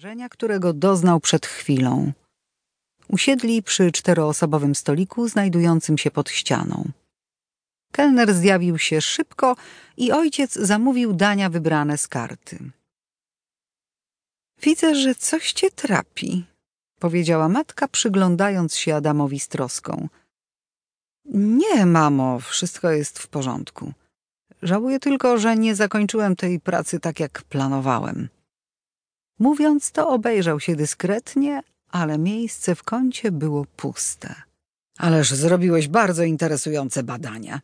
wrażenia, którego doznał przed chwilą. Usiedli przy czteroosobowym stoliku znajdującym się pod ścianą. Kelner zjawił się szybko i ojciec zamówił dania wybrane z karty. Widzę, że coś cię trapi, powiedziała matka, przyglądając się Adamowi z troską. Nie, mamo, wszystko jest w porządku. Żałuję tylko, że nie zakończyłem tej pracy tak, jak planowałem. Mówiąc to, obejrzał się dyskretnie, ale miejsce w kącie było puste. Ależ zrobiłeś bardzo interesujące badania.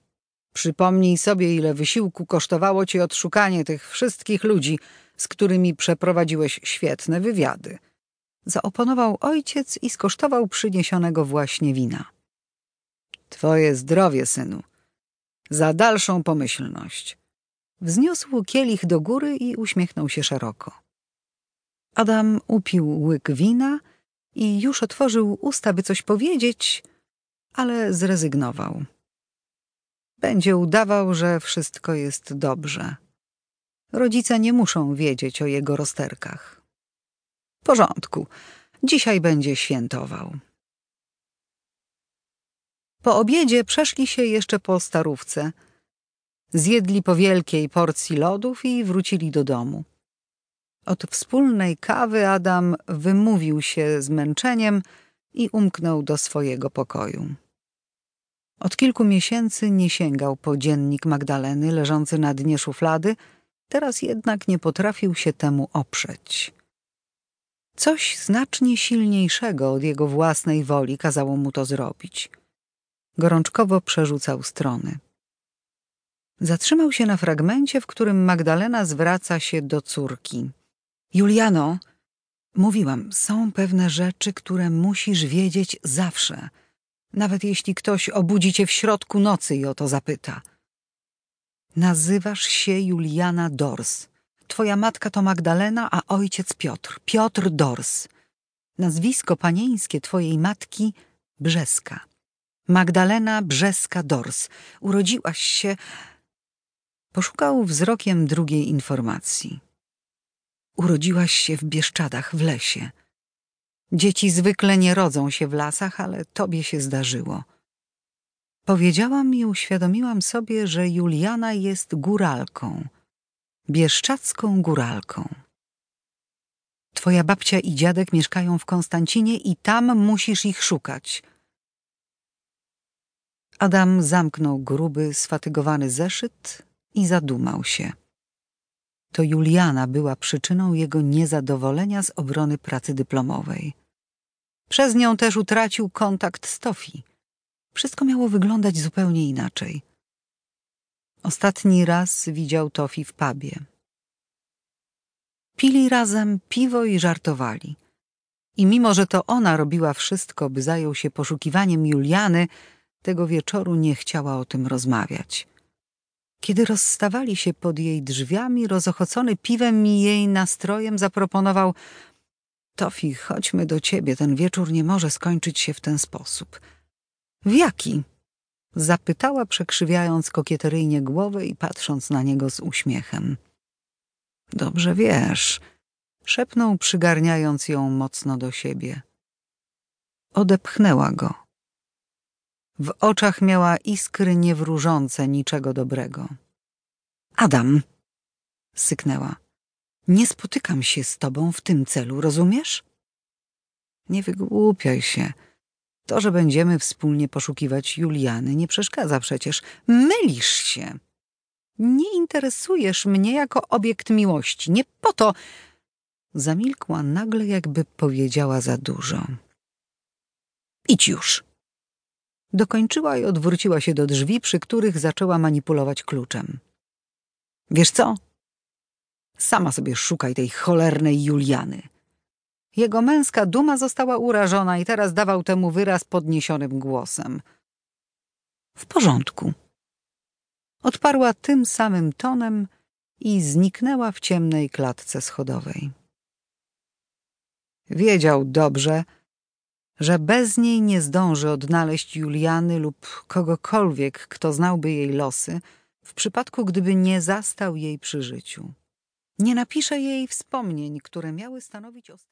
Przypomnij sobie, ile wysiłku kosztowało ci odszukanie tych wszystkich ludzi, z którymi przeprowadziłeś świetne wywiady. Zaoponował ojciec i skosztował przyniesionego właśnie wina. Twoje zdrowie, synu. Za dalszą pomyślność. Wzniósł kielich do góry i uśmiechnął się szeroko. Adam upił łyk wina i już otworzył usta, by coś powiedzieć, ale zrezygnował. Będzie udawał, że wszystko jest dobrze. Rodzice nie muszą wiedzieć o jego rozterkach. W porządku, dzisiaj będzie świętował. Po obiedzie przeszli się jeszcze po starówce. Zjedli po wielkiej porcji lodów i wrócili do domu. Od wspólnej kawy Adam wymówił się zmęczeniem i umknął do swojego pokoju. Od kilku miesięcy nie sięgał po dziennik Magdaleny leżący na dnie szuflady, teraz jednak nie potrafił się temu oprzeć. Coś znacznie silniejszego od jego własnej woli kazało mu to zrobić. Gorączkowo przerzucał strony. Zatrzymał się na fragmencie, w którym Magdalena zwraca się do córki. Juliano, mówiłam, są pewne rzeczy, które musisz wiedzieć zawsze, nawet jeśli ktoś obudzi cię w środku nocy i o to zapyta. Nazywasz się Juliana Dors. Twoja matka to Magdalena, a ojciec Piotr. Piotr Dors. Nazwisko panieńskie twojej matki Brzeska. Magdalena Brzeska Dors. Urodziłaś się... Poszukał wzrokiem drugiej informacji. Urodziłaś się w Bieszczadach, w lesie. Dzieci zwykle nie rodzą się w lasach, ale tobie się zdarzyło. Powiedziałam i uświadomiłam sobie, że Juliana jest góralką, bieszczacką góralką. Twoja babcia i dziadek mieszkają w Konstancinie i tam musisz ich szukać. Adam zamknął gruby, sfatygowany zeszyt i zadumał się. To Juliana była przyczyną jego niezadowolenia z obrony pracy dyplomowej. Przez nią też utracił kontakt z Tofi. Wszystko miało wyglądać zupełnie inaczej. Ostatni raz widział Tofi w pubie. Pili razem piwo i żartowali. I mimo, że to ona robiła wszystko, by zajął się poszukiwaniem Juliany, tego wieczoru nie chciała o tym rozmawiać. Kiedy rozstawali się pod jej drzwiami, rozochocony piwem i jej nastrojem zaproponował Tofi, chodźmy do ciebie, ten wieczór nie może skończyć się w ten sposób. W jaki? Zapytała, przekrzywiając kokieteryjnie głowę i patrząc na niego z uśmiechem. Dobrze wiesz, szepnął, przygarniając ją mocno do siebie. Odepchnęła go. W oczach miała iskry niewróżące niczego dobrego. Adam, syknęła. Nie spotykam się z tobą w tym celu, rozumiesz? Nie wygłupiaj się. To, że będziemy wspólnie poszukiwać Juliany, nie przeszkadza przecież. Mylisz się. Nie interesujesz mnie jako obiekt miłości. Nie po to. Zamilkła nagle, jakby powiedziała za dużo. Idź już. Dokończyła i odwróciła się do drzwi, przy których zaczęła manipulować kluczem. Wiesz co? Sama sobie szukaj tej cholernej Juliany. Jego męska duma została urażona i teraz dawał temu wyraz podniesionym głosem. W porządku. Odparła tym samym tonem i zniknęła w ciemnej klatce schodowej. Wiedział dobrze, że bez niej nie zdąży odnaleźć Juliany lub kogokolwiek, kto znałby jej losy, w przypadku gdyby nie zastał jej przy życiu. Nie napisze jej wspomnień, które miały stanowić ostatnie.